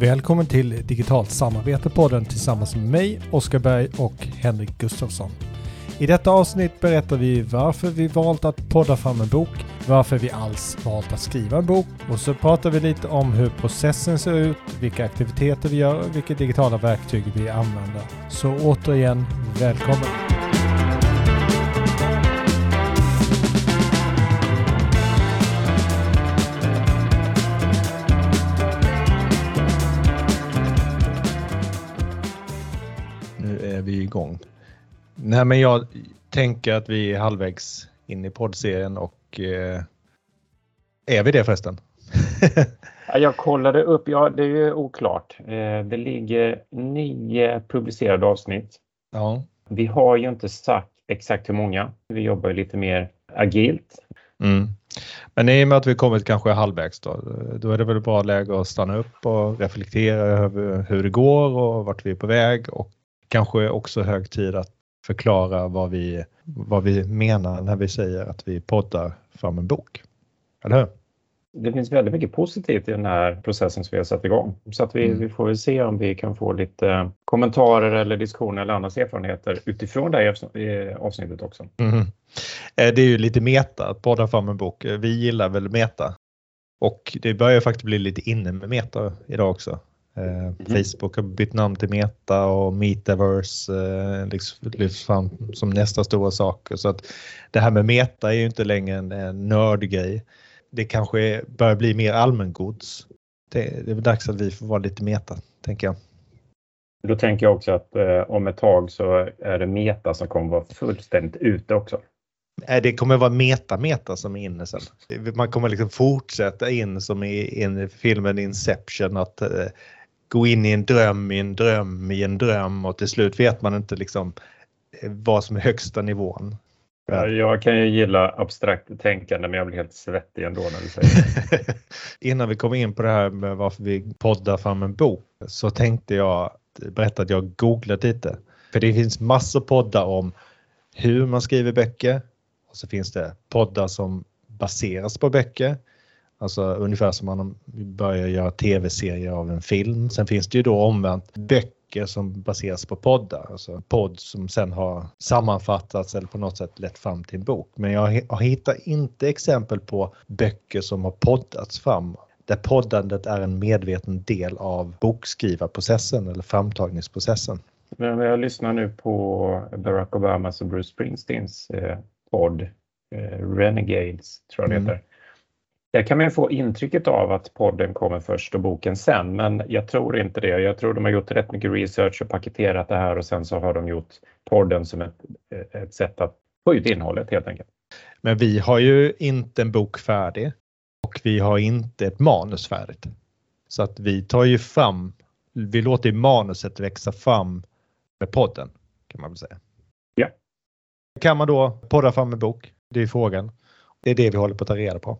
Välkommen till Digitalt samarbete-podden tillsammans med mig, Oskar Berg och Henrik Gustafsson. I detta avsnitt berättar vi varför vi valt att podda fram en bok, varför vi alls valt att skriva en bok och så pratar vi lite om hur processen ser ut, vilka aktiviteter vi gör och vilka digitala verktyg vi använder. Så återigen, välkommen! Igång. Nej, men jag tänker att vi är halvvägs in i poddserien och eh, är vi det förresten? Ja, Jag kollade upp, ja det är ju oklart. Eh, Det ligger nio publicerade avsnitt. ja. Vi har ju inte sagt exakt hur många. Vi jobbar ju lite mer agilt. Mm. Men i och med att vi kommit kanske halvvägs då, då är det väl bra läge att stanna upp och reflektera över hur det går och vart vi är på väg och kanske också hög tid att förklara vad vi, vad vi menar när vi säger att vi poddar fram en bok. Eller hur? Det finns väldigt mycket positivt i den här processen som vi har satt igång. Så att vi, Mm. vi får väl se om vi kan få lite kommentarer eller diskussioner eller andras erfarenheter utifrån det här eh, avsnittet också. Eh, Det är ju lite meta att podda fram en bok. Eh, Vi gillar väl meta. Och det börjar faktiskt bli lite inne med meta idag också. Eh, Facebook har bytt namn till Meta och Metaverse eh, liksom lyfts fram som nästa stora sak. Så att det här med meta är ju inte längre en, en nördgrej. Det kanske börjar bli mer allmängods. Det, det är dags att vi får vara lite meta, tänker jag. Då tänker jag också att eh, om ett tag så är det Meta som kommer vara fullständigt ute också. Nej, det kommer vara meta-meta som är inne sen. Man kommer liksom fortsätta in som i, i filmen Inception att eh, gå in i en dröm i en dröm i en dröm och till slut vet man inte liksom eh, vad som är högsta nivån. Ja, Jag kan ju gilla abstrakt tänkande men jag blir helt svettig ändå när du säger det. Innan vi kommer in på det här med varför vi poddar fram en bok så tänkte jag berätta att jag googlat lite. För det finns massor poddar om hur man skriver böcker och så finns det poddar som baseras på böcker. Alltså ungefär som man börjar göra tv-serier av en film. Sen finns det ju då omvänt böcker som baseras på poddar. Alltså podd som sen har sammanfattats eller på något sätt lett fram till en bok. Men jag har hittat inte exempel på böcker som har poddats fram där poddandet är en medveten del av bokskrivarprocessen eller framtagningsprocessen. Men jag lyssnar nu på Barack Obamas och Bruce Springsteens eh, podd eh, Renegades, tror jag det Mm. Där kan man ju få intrycket av att podden kommer först och boken sen, men jag tror inte det. Jag tror de har gjort rätt mycket research och paketerat det här och sen så har de gjort podden som ett, ett sätt att få ut innehållet helt enkelt. Men vi har ju inte en bok färdig och vi har inte ett manus färdigt. Så att vi tar ju fram, vi låter manuset växa fram med podden kan man väl säga. Ja. Kan man då podda fram en bok? Det är frågan. Det är det vi håller på att ta reda på.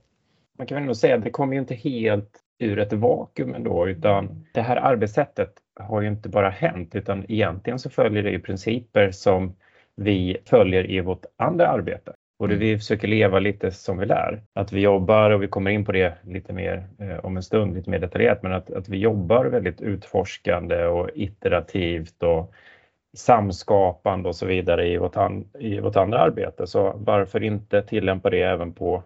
Man kan väl nog säga att det kommer ju inte helt ur ett vakuum ändå, utan det här arbetssättet har ju inte bara hänt, utan egentligen så följer det ju principer som vi följer i vårt andra arbete. Och det vi försöker leva lite som vi lär. Att vi jobbar, och vi kommer in på det lite mer eh, om en stund, lite mer detaljerat, men att, att vi jobbar väldigt utforskande och iterativt och samskapande och så vidare i vårt, an, i vårt andra arbete. Så varför inte tillämpa det även på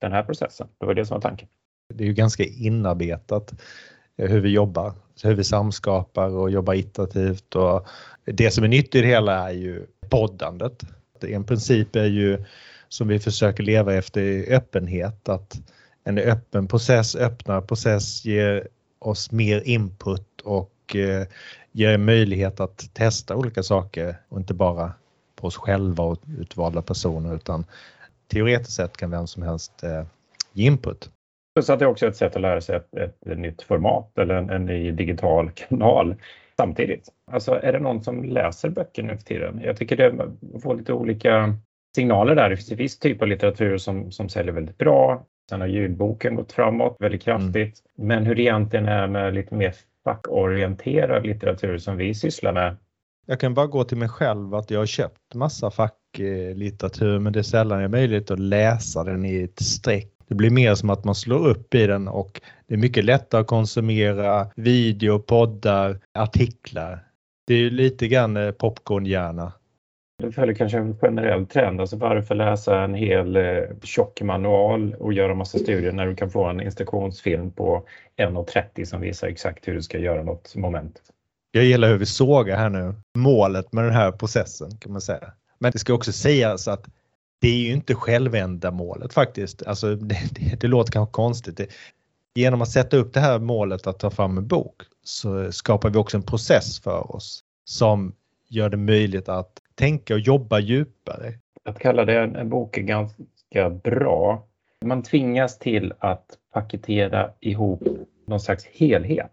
den här processen? Det var det som var tanken. Det är ju ganska inarbetat eh, hur vi jobbar, hur vi samskapar och jobbar iterativt. Och det som är nytt i det hela är ju poddandet. En princip är ju som vi försöker leva efter är öppenhet, att en öppen process, öppnare process ger oss mer input och eh, ger möjlighet att testa olika saker och inte bara på oss själva och utvalda personer utan teoretiskt sett kan vem som helst eh, ge input. Så att det är också ett sätt att lära sig ett, ett, ett nytt format eller en, en ny digital kanal samtidigt. Alltså är det någon som läser böcker nu för tiden? Jag tycker det får lite olika signaler där. Det finns en viss typ av litteratur som, som säljer väldigt bra. Sen har ljudboken gått framåt väldigt kraftigt. Men hur det egentligen är med lite mer fackorienterad litteratur som vi sysslar med. Jag kan bara gå till mig själv att jag har köpt massa facklitteratur men det är sällan jag har möjlighet att läsa den i ett streck Det blir mer som att man slår upp i den och det är mycket lättare att konsumera video, poddar, artiklar. Det är ju lite grann eh, popcornhjärna. Det följer kanske en generell trend. Alltså varför läsa en hel eh, tjock manual och göra massa studier när du kan få en instruktionsfilm på 1.30 som visar exakt hur du ska göra något moment. Jag gillar hur vi sågar här nu målet med den här processen kan man säga. Men det ska också sägas att det är ju inte självändamålet faktiskt. Alltså det, det, det låter kanske konstigt. Det, genom att sätta upp det här målet att ta fram en bok så skapar vi också en process för oss som gör det möjligt att tänka och jobba djupare. Att kalla det en, bok är ganska bra. Man tvingas till att paketera ihop någon slags helhet.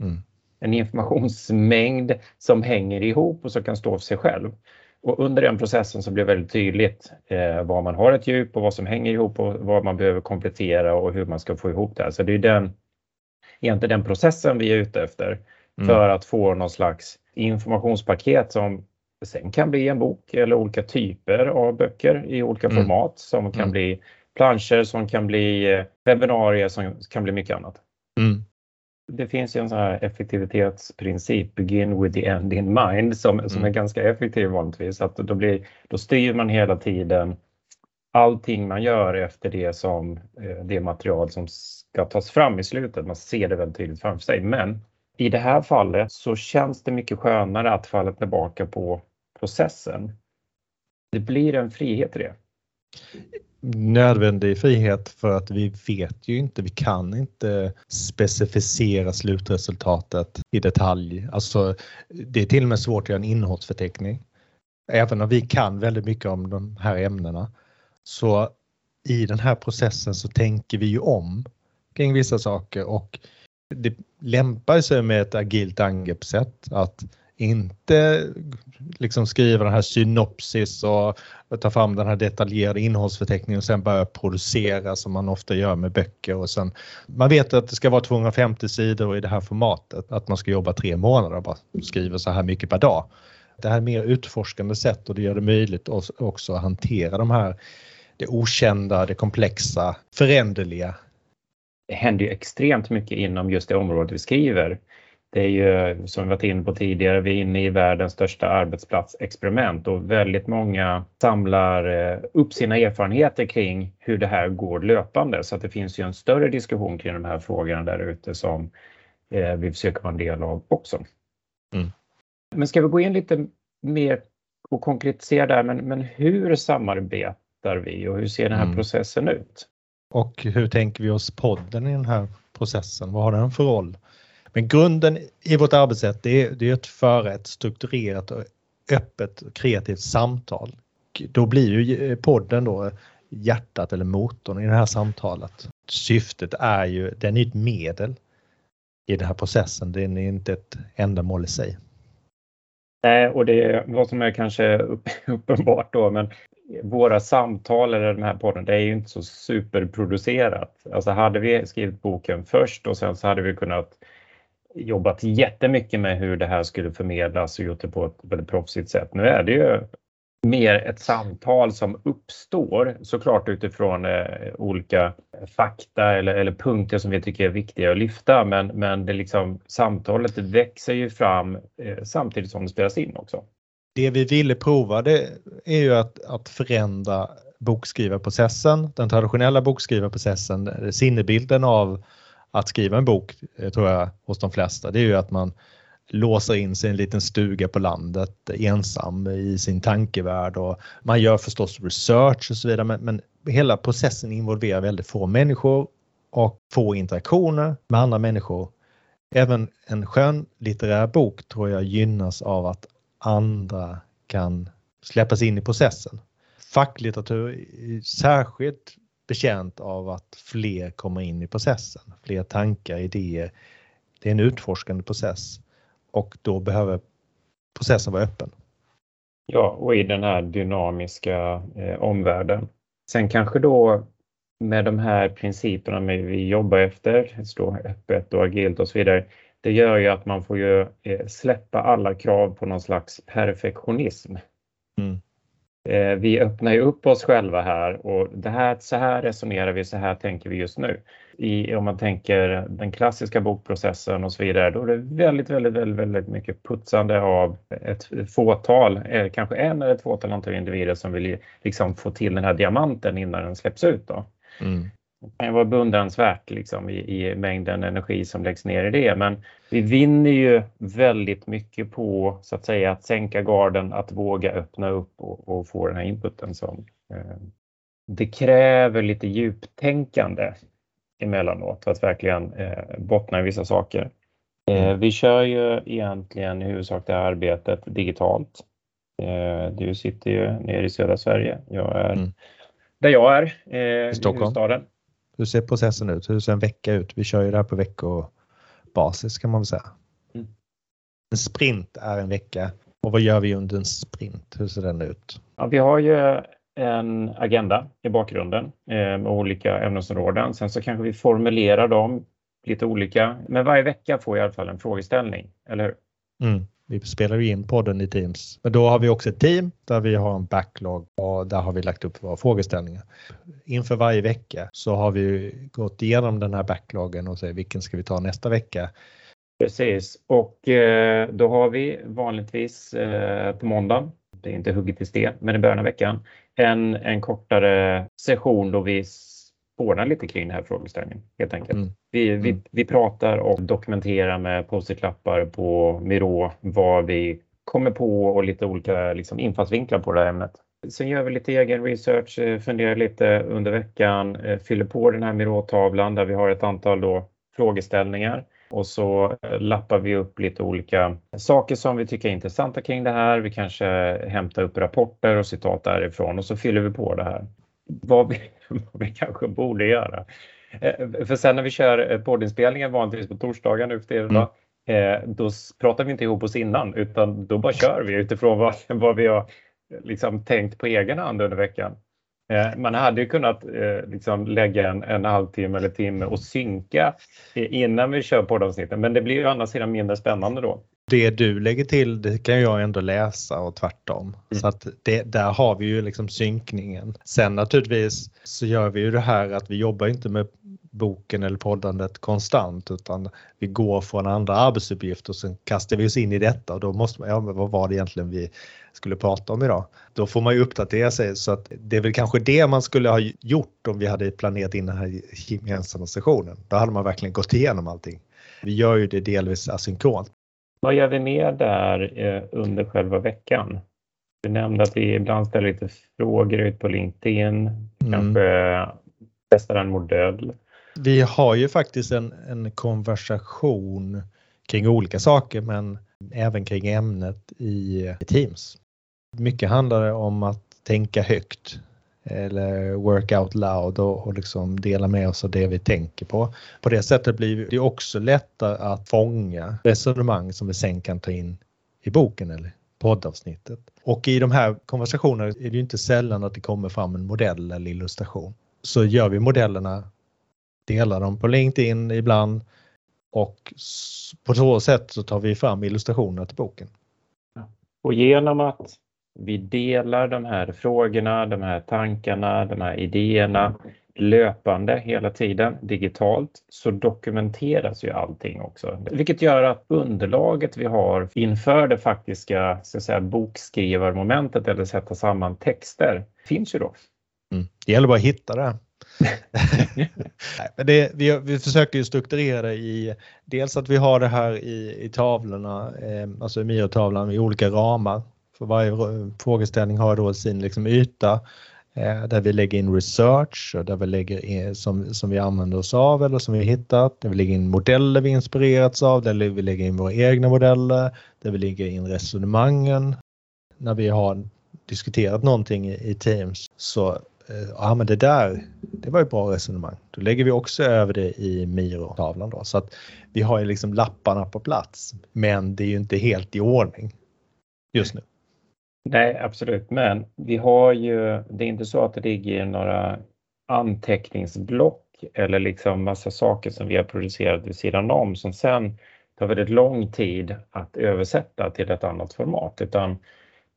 Mm. En informationsmängd som hänger ihop och som kan stå för sig själv. Och under den processen så blir det väldigt tydligt eh, var man har ett djup och vad som hänger ihop och vad man behöver komplettera och hur man ska få ihop det. Så det är den, egentligen den processen vi är ute efter mm. för att få någon slags informationspaket som sen kan bli en bok eller olika typer av böcker i olika mm. format som kan mm. bli planscher, som kan bli eh, webbinarier, som kan bli mycket annat. Mm. Det finns ju en sån här effektivitetsprincip, begin with the end in mind, som, som är mm. ganska effektiv vanligtvis. Att då, blir, då styr man hela tiden allting man gör efter det som eh, det material som ska tas fram i slutet. Man ser det väldigt tydligt framför sig. Men i det här fallet så känns det mycket skönare att falla tillbaka på processen. Det blir en frihet i det. Nödvändig frihet för att vi vet ju inte, vi kan inte specificera slutresultatet i detalj. Alltså, det är till och med svårt att göra en innehållsförteckning. Även om vi kan väldigt mycket om de här ämnena så i den här processen så tänker vi ju om kring vissa saker och det lämpar sig med ett agilt angreppssätt att inte liksom skriva den här synopsis och ta fram den här detaljerade innehållsförteckningen och sen börja producera som man ofta gör med böcker och sen man vet att det ska vara 250 sidor i det här formatet, att man ska jobba tre månader och bara skriva så här mycket per dag. Det här är mer utforskande sätt och det gör det möjligt också att hantera de här det okända, det komplexa, föränderliga. Det händer ju extremt mycket inom just det område vi skriver. Det är ju som vi varit inne på tidigare, vi är inne i världens största arbetsplatsexperiment och väldigt många samlar eh, upp sina erfarenheter kring hur det här går löpande. Så att det finns ju en större diskussion kring de här frågorna där ute som eh, vi försöker vara en del av också. Mm. Men ska vi gå in lite mer och konkretisera där, men, men hur samarbetar vi och hur ser den här mm. processen ut? Och hur tänker vi oss podden i den här processen? Vad har den för roll? Men grunden i vårt arbetssätt det är, det är att föra ett strukturerat och öppet kreativt samtal. Då blir ju eh, podden då hjärtat eller motorn i det här samtalet. Syftet är ju, den är ett medel i den här processen, den är inte ett ändamål i sig. Nej, och det är vad som är kanske uppenbart då, men våra samtal eller den här podden, det är ju inte så superproducerat. Alltså hade vi skrivit boken först och sen så hade vi kunnat jobbat jättemycket med hur det här skulle förmedlas och gjort det på ett väldigt proffsigt sätt. Nu är det ju mer ett samtal som uppstår såklart utifrån eh, olika fakta eller, eller punkter som vi tycker är viktiga att lyfta. Men, men det liksom, samtalet växer ju fram eh, samtidigt som det spelas in också. Det vi ville prova det är ju att, att förändra bokskrivarprocessen, den traditionella bokskrivarprocessen, sinnebilden av att skriva en bok, eh, tror jag, hos de flesta, det är ju att man låser in sig i en liten stuga på landet ensam i sin tankevärld och man gör förstås research och så vidare men, men hela processen involverar väldigt få människor och få interaktioner med andra människor. Även en skön litterär bok tror jag gynnas av att andra kan släppas in i processen. Facklitteratur är särskilt betjänt av att fler kommer in i processen, fler tankar, idéer. Det är en utforskande process och då behöver processen vara öppen. Ja, och i den här dynamiska eh, omvärlden. Sen kanske då med de här principerna vi jobbar efter, stå öppet och agilt och så vidare, det gör ju att man får ju eh, släppa alla krav på någon slags perfektionism. Mm. Eh, vi öppnar ju upp oss själva här och det här, så här resonerar vi, så här tänker vi just nu. I, om man tänker den klassiska bokprocessen och så vidare, då är det väldigt, väldigt, väldigt, väldigt mycket putsande av ett fåtal, eh, kanske en eller ett fåtal antal individer som vill liksom få till den här diamanten innan den släpps ut. Då. Mm. Det kan vara beundransvärt liksom, i, i, mängden energi som läggs ner i det. Men vi vinner ju väldigt mycket på så att säga att sänka garden, att våga öppna upp och, och få den här inputen. Som, eh, det kräver lite djuptänkande emellanåt för att verkligen eh, bottna i vissa saker. Eh, vi kör ju egentligen i huvudsak det här arbetet digitalt. Eh, du sitter ju nere i södra Sverige. Jag är mm. där jag är, eh, i Stockholm. huvudstaden. Hur ser processen ut? Hur ser en vecka ut? Vi kör ju det här på veckobasis kan man väl säga. Mm. En sprint är en vecka och vad gör vi under en sprint? Hur ser den ut? Ja, vi har ju en agenda i bakgrunden eh, med olika ämnesområden. Sen så kanske vi formulerar dem lite olika. Men varje vecka får jag i alla fall en frågeställning, eller hur? Mm. Vi spelar ju in podden i Teams. Men då har vi också ett team där vi har en backlog och där har vi lagt upp våra frågeställningar. Inför varje vecka så har vi gått igenom den här backlogen och säger vilken ska vi ta nästa vecka. Precis och eh, då har vi vanligtvis eh, på måndag, det är inte hugget i sten, men i början av veckan, en, en kortare session då vi spånar lite kring den här frågeställningen helt enkelt. Mm. Vi, vi, mm. vi pratar och dokumenterar med post-it-lappar på Miro vad vi kommer på och lite olika liksom, infallsvinklar på det här ämnet. Sen gör vi lite egen research, eh, funderar lite under veckan, eh, fyller på den här Miro-tavlan där vi har ett antal då frågeställningar och så eh, lappar vi upp lite olika saker som vi tycker är intressanta kring det här. Vi kanske hämtar upp rapporter och citat därifrån och så fyller vi på det här. Vad vi, vad vi kanske borde göra. Eh, för sen när vi kör poddinspelningen vanligtvis på torsdagar nu för tiden, mm. då pratar vi inte ihop oss innan utan då bara kör vi utifrån vad, vad vi har liksom tänkt på egen hand under veckan. Eh, man hade ju kunnat eh, liksom lägga en, en halvtimme eller timme och synka innan vi kör poddavsnitten, men det blir ju å andra sidan mindre spännande då. Det du lägger till det kan jag ändå läsa och tvärtom. Mm. Så att det, där har vi ju liksom synkningen. Sen naturligtvis så gör vi ju det här att vi jobbar inte med boken eller poddandet konstant utan vi går från andra arbetsuppgifter och sen kastar vi oss in i detta och då måste man, ja men vad var det egentligen vi skulle prata om idag? Då får man ju uppdatera sig så att det är väl kanske det man skulle ha gjort om vi hade planerat in den här gemensamma sessionen. Då hade man verkligen gått igenom allting. Vi gör ju det delvis asynkront. Vad gör vi mer där eh, under själva veckan? Du nämnde att vi ibland ställer lite frågor ut på LinkedIn, mm. kanske testar en modell. Vi har ju faktiskt en, en konversation kring olika saker men även kring ämnet i Teams. Mycket handlar det om att tänka högt eller work out loud och, och liksom dela med oss av det vi tänker på. På det sättet blir det också lättare att fånga resonemang som vi sen kan ta in i boken eller poddavsnittet. Och i de här konversationerna är det inte sällan att det kommer fram en modell eller illustration. Så gör vi modellerna delar dem på LinkedIn ibland och på så sätt så tar vi fram illustrationer till boken. Och genom att vi delar de här frågorna, de här tankarna, de här idéerna löpande hela tiden digitalt så dokumenteras ju allting också. Vilket gör att underlaget vi har inför det faktiska så att säga, bokskrivarmomentet eller sätta samman texter finns ju då. Mm. Det gäller bara att hitta det. Nej, men det, vi, vi försöker ju strukturera det i dels att vi har det här i, i tavlorna, eh, alltså i Mio-tavlan i olika ramar. För varje frågeställning har då sin liksom yta eh, där vi lägger in research och där vi lägger in, som, som vi använder oss av eller som vi hittat. Där vi lägger in modeller vi inspirerats av, där vi lägger in våra egna modeller, där vi lägger in resonemangen. När vi har diskuterat någonting i, Teams så eh, ja men det där, det var ett bra resonemang. Då lägger vi också över det i Miro-tavlan då. Så att vi har ju liksom lapparna på plats. Men det är ju inte helt i ordning just nu. Nej, absolut. Men vi har ju, det är inte så att det ligger några anteckningsblock eller liksom massa saker som vi har producerat vid sidan om som sen tar väldigt lång tid att översätta till ett annat format. Utan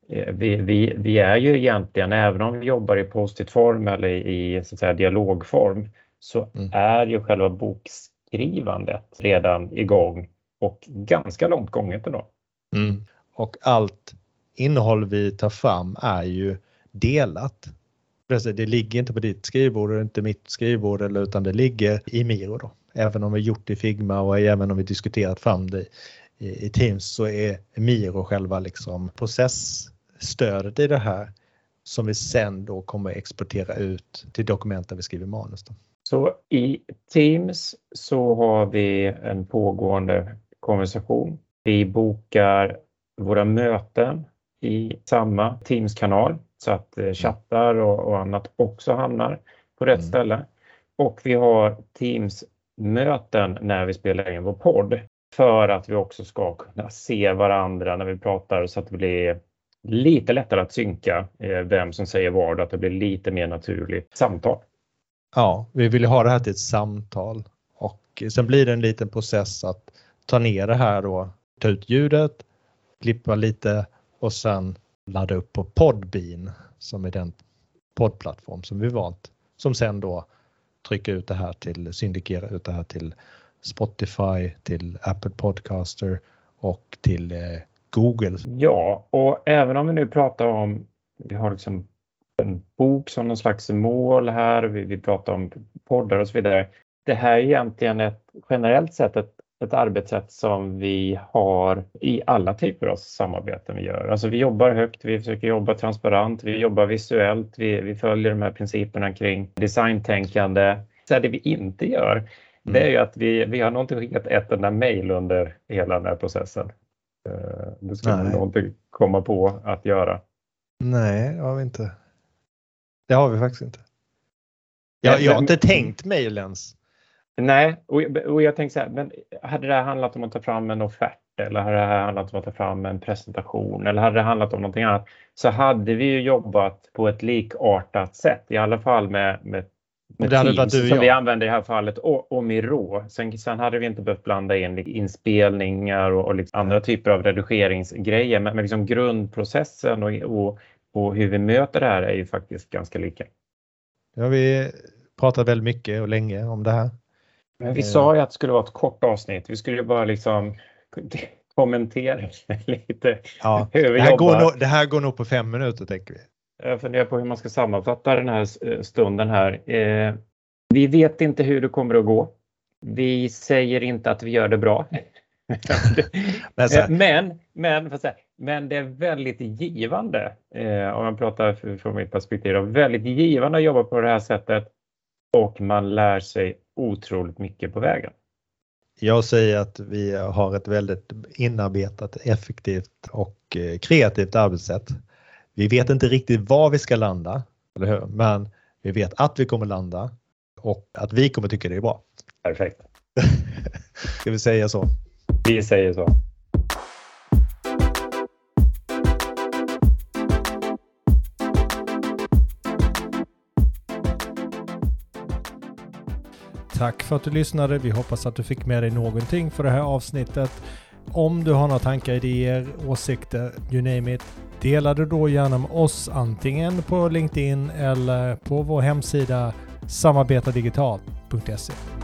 eh, vi, vi, vi är ju egentligen, även om vi jobbar i post-it-form eller i så att säga, dialogform, så mm. är ju själva bokskrivandet redan igång och ganska långt gånget ändå. Mm. Och allt innehåll vi tar fram är ju delat. Det ligger inte på ditt skrivbord och inte mitt skrivbord eller utan det ligger i Miro då. Även om vi gjort det i Figma och även om vi diskuterat fram det i, Teams så är Miro själva liksom processstödet i det här som vi sen då kommer exportera ut till dokument där vi skriver manus. Då. Så i Teams så har vi en pågående konversation. Vi bokar våra möten i samma Teams-kanal så att eh, chattar och, och, annat också hamnar på rätt mm. ställe. Och vi har Teams-möten när vi spelar in vår podd för att vi också ska kunna se varandra när vi pratar så att det blir lite lättare att synka eh, vem som säger vad och att det blir lite mer naturligt samtal. Ja, vi vill ha det här till ett samtal och sen blir det en liten process att ta ner det här då, ta ut ljudet, klippa lite och sen ladda upp på Podbean som är den poddplattform som vi valt som sen då trycker ut det här till, syndikerar ut det här till Spotify, till Apple Podcaster och till eh, Google. Ja, och även om vi nu pratar om, vi har liksom en bok som någon slags mål här, vi, vi pratar om poddar och så vidare. Det här är egentligen ett generellt sett ett ett arbetssätt som vi har i alla typer av samarbeten vi gör. Alltså vi jobbar högt, vi försöker jobba transparent, vi jobbar visuellt, vi, vi följer de här principerna kring designtänkande. Så det vi inte gör, mm. det är ju att vi, vi har någonting skickat ett enda mejl under hela den här processen. Eh, det skulle Nej. någonting komma på att göra. Nej, det har vi inte. Det har vi faktiskt inte. Jag, jag har inte tänkt mejl ens. Nej, och, och jag tänkte så här, men hade det här handlat om att ta fram en offert eller hade det här handlat om att ta fram en presentation eller hade det handlat om någonting annat så hade vi ju jobbat på ett likartat sätt, i alla fall med, med, med Teams du, som vi använder i det här fallet och, och Miro. Sen, sen hade vi inte behövt blanda in inspelningar och, och liksom andra typer av redigeringsgrejer, men, men liksom grundprocessen och, och, och hur vi möter det här är ju faktiskt ganska lika. Ja, vi pratat väldigt mycket och länge om det här. Men vi sa ju att det skulle vara ett kort avsnitt. Vi skulle ju bara liksom kommentera lite ja, hur vi det här jobbar. Går nog, det här går nog på fem minuter tänker vi. Jag funderar på hur man ska sammanfatta den här eh, stunden här. Eh, vi vet inte hur det kommer att gå. Vi säger inte att vi gör det bra. men, men, men det är väldigt givande, eh, om man pratar från mitt perspektiv, väldigt givande att jobba på det här sättet och man lär sig otroligt mycket på vägen. Jag säger att vi har ett väldigt inarbetat, effektivt och eh, kreativt arbetssätt. Vi vet inte riktigt var vi ska landa, eller hur? men vi vet att vi kommer landa och att vi kommer tycka det är bra. Perfekt. Ska vi säga så? Vi säger så. Tack för att du lyssnade. Vi hoppas att du fick med dig någonting för det här avsnittet. Om du har några tankar, idéer, åsikter, you name it. Dela det då gärna med oss antingen på LinkedIn eller på vår hemsida samarbetadigitalt.se